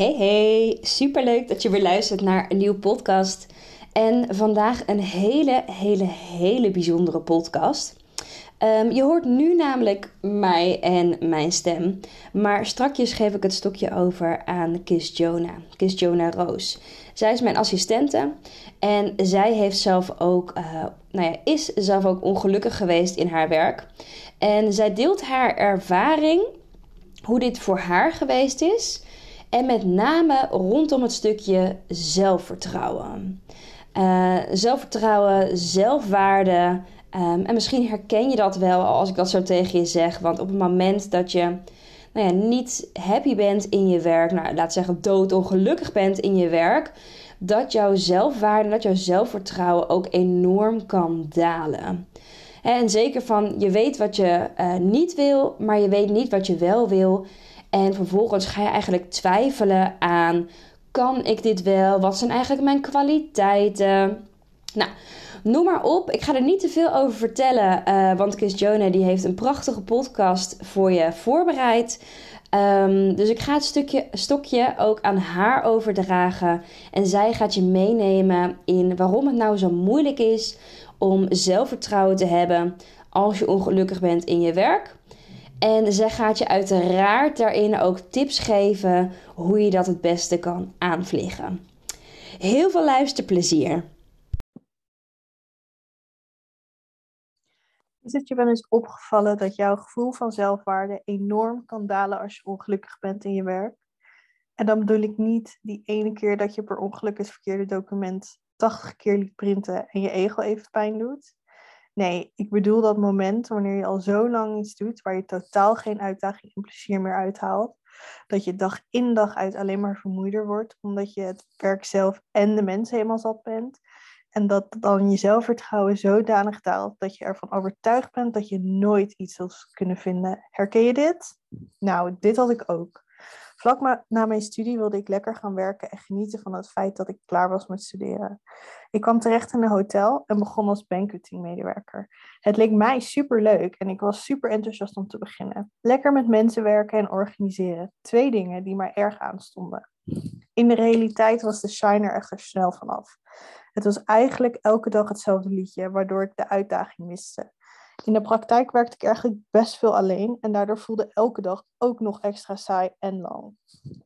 Hey hey, superleuk dat je weer luistert naar een nieuwe podcast. En vandaag een hele, hele, hele bijzondere podcast. Ehm, je hoort nu namelijk mij en mijn stem. Maar strakjes geef ik het stokje over aan Kis Jonah. Kis Jonah Roos. Zij is mijn assistente. En zij heeft zelf ook, uh, nou ja, is zelf ook ongelukkig geweest in haar werk. En zij deelt haar ervaring, hoe dit voor haar geweest is. En met name rondom het stukje zelfvertrouwen. Uh, zelfvertrouwen, zelfwaarde. Um, en misschien herken je dat wel als ik dat zo tegen je zeg. Want op het moment dat je nou ja, niet happy bent in je werk, nou, laat zeggen doodongelukkig bent in je werk, dat jouw zelfwaarde, dat jouw zelfvertrouwen ook enorm kan dalen. En zeker van je weet wat je uh, niet wil, maar je weet niet wat je wel wil. En vervolgens ga je eigenlijk twijfelen aan: kan ik dit wel? Wat zijn eigenlijk mijn kwaliteiten? Nou, noem maar op. Ik ga er niet te veel over vertellen, uh, want Chris Jonah die heeft een prachtige podcast voor je voorbereid. Um, dus ik ga het stukje, stokje ook aan haar overdragen. En zij gaat je meenemen in waarom het nou zo moeilijk is om zelfvertrouwen te hebben als je ongelukkig bent in je werk. En zij gaat je uiteraard daarin ook tips geven hoe je dat het beste kan aanvliegen. Heel veel luisterplezier. Is het je wel eens opgevallen dat jouw gevoel van zelfwaarde enorm kan dalen als je ongelukkig bent in je werk? En dan bedoel ik niet die ene keer dat je per ongeluk het verkeerde document 80 keer liet printen en je ego even pijn doet. Nee, ik bedoel dat moment wanneer je al zo lang iets doet waar je totaal geen uitdaging en plezier meer uithaalt. Dat je dag in dag uit alleen maar vermoeider wordt, omdat je het werk zelf en de mensen helemaal zat bent. En dat dan je zelfvertrouwen zodanig daalt dat je ervan overtuigd bent dat je nooit iets zult kunnen vinden. Herken je dit? Nou, dit had ik ook. Vlak na mijn studie wilde ik lekker gaan werken en genieten van het feit dat ik klaar was met studeren. Ik kwam terecht in een hotel en begon als banqueting-medewerker. Het leek mij super leuk en ik was super enthousiast om te beginnen. Lekker met mensen werken en organiseren. Twee dingen die mij erg aanstonden. In de realiteit was de shiner echter snel vanaf. Het was eigenlijk elke dag hetzelfde liedje, waardoor ik de uitdaging miste. In de praktijk werkte ik eigenlijk best veel alleen en daardoor voelde elke dag ook nog extra saai en lang.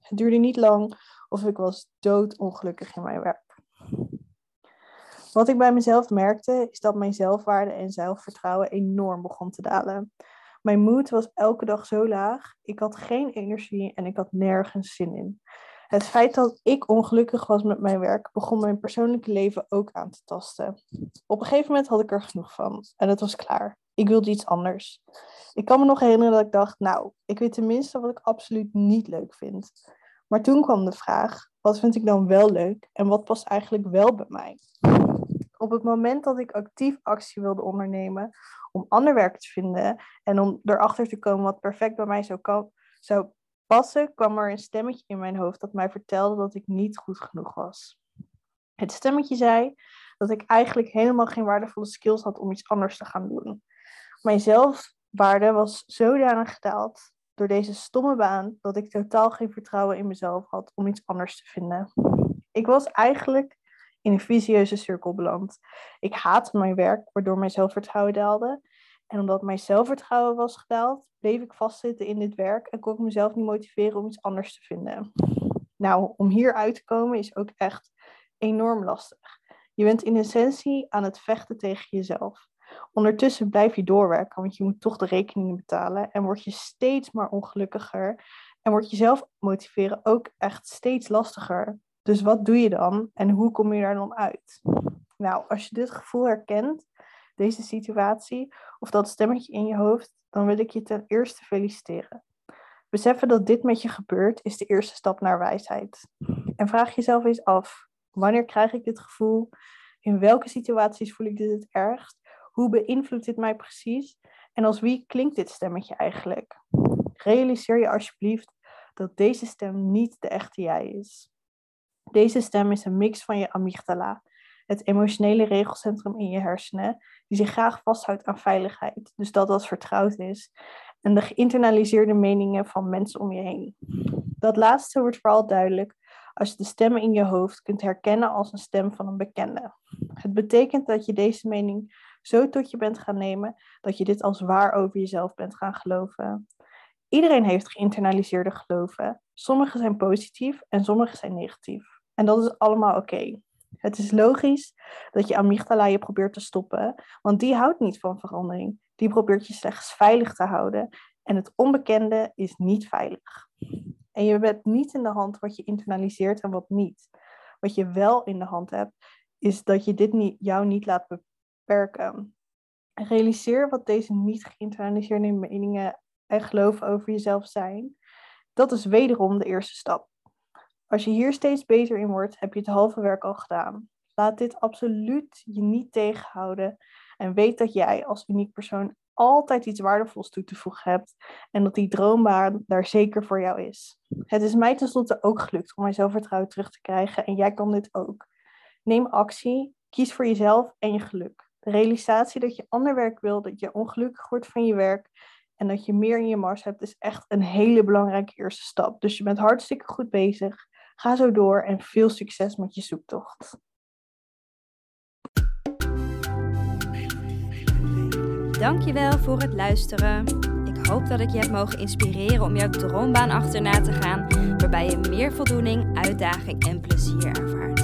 Het duurde niet lang of ik was doodongelukkig in mijn werk. Wat ik bij mezelf merkte is dat mijn zelfwaarde en zelfvertrouwen enorm begon te dalen. Mijn moed was elke dag zo laag, ik had geen energie en ik had nergens zin in. Het feit dat ik ongelukkig was met mijn werk begon mijn persoonlijke leven ook aan te tasten. Op een gegeven moment had ik er genoeg van en het was klaar. Ik wilde iets anders. Ik kan me nog herinneren dat ik dacht, nou, ik weet tenminste wat ik absoluut niet leuk vind. Maar toen kwam de vraag, wat vind ik dan wel leuk en wat past eigenlijk wel bij mij? Op het moment dat ik actief actie wilde ondernemen om ander werk te vinden en om erachter te komen wat perfect bij mij zou, zou passen, kwam er een stemmetje in mijn hoofd dat mij vertelde dat ik niet goed genoeg was. Het stemmetje zei dat ik eigenlijk helemaal geen waardevolle skills had om iets anders te gaan doen. Mijn zelfwaarde was zodanig gedaald door deze stomme baan dat ik totaal geen vertrouwen in mezelf had om iets anders te vinden. Ik was eigenlijk in een visieuze cirkel beland. Ik haatte mijn werk, waardoor mijn zelfvertrouwen daalde. En omdat mijn zelfvertrouwen was gedaald, bleef ik vastzitten in dit werk en kon ik mezelf niet motiveren om iets anders te vinden. Nou, om hier uit te komen is ook echt enorm lastig. Je bent in essentie aan het vechten tegen jezelf. Ondertussen blijf je doorwerken, want je moet toch de rekeningen betalen en word je steeds maar ongelukkiger en wordt jezelf motiveren ook echt steeds lastiger. Dus wat doe je dan en hoe kom je daar dan uit? Nou, als je dit gevoel herkent, deze situatie of dat stemmetje in je hoofd, dan wil ik je ten eerste feliciteren. Beseffen dat dit met je gebeurt is de eerste stap naar wijsheid. En vraag jezelf eens af: wanneer krijg ik dit gevoel? In welke situaties voel ik dit het ergst? Hoe beïnvloedt dit mij precies? En als wie klinkt dit stemmetje eigenlijk? Realiseer je alsjeblieft dat deze stem niet de echte jij is. Deze stem is een mix van je amygdala, het emotionele regelcentrum in je hersenen, die zich graag vasthoudt aan veiligheid, dus dat dat vertrouwd is, en de geïnternaliseerde meningen van mensen om je heen. Dat laatste wordt vooral duidelijk als je de stemmen in je hoofd kunt herkennen als een stem van een bekende. Het betekent dat je deze mening zo tot je bent gaan nemen dat je dit als waar over jezelf bent gaan geloven. Iedereen heeft geïnternaliseerde geloven. Sommige zijn positief en sommige zijn negatief. En dat is allemaal oké. Het is logisch dat je amygdala je probeert te stoppen, want die houdt niet van verandering. Die probeert je slechts veilig te houden en het onbekende is niet veilig. En je hebt niet in de hand wat je internaliseert en wat niet. Wat je wel in de hand hebt, is dat je dit niet, jou niet laat beperken. Realiseer wat deze niet geïnternaliseerde meningen en geloven over jezelf zijn. Dat is wederom de eerste stap. Als je hier steeds beter in wordt, heb je het halve werk al gedaan. Laat dit absoluut je niet tegenhouden en weet dat jij als uniek persoon altijd iets waardevols toe te voegen hebt en dat die droombaan daar zeker voor jou is. Het is mij tenslotte ook gelukt om mijn zelfvertrouwen terug te krijgen en jij kan dit ook. Neem actie, kies voor jezelf en je geluk. De realisatie dat je ander werk wil, dat je ongelukkig wordt van je werk en dat je meer in je mars hebt, is echt een hele belangrijke eerste stap. Dus je bent hartstikke goed bezig. Ga zo door en veel succes met je zoektocht. Dankjewel voor het luisteren. Ik hoop dat ik je heb mogen inspireren om jouw droombaan achterna te gaan, waarbij je meer voldoening, uitdaging en plezier ervaart.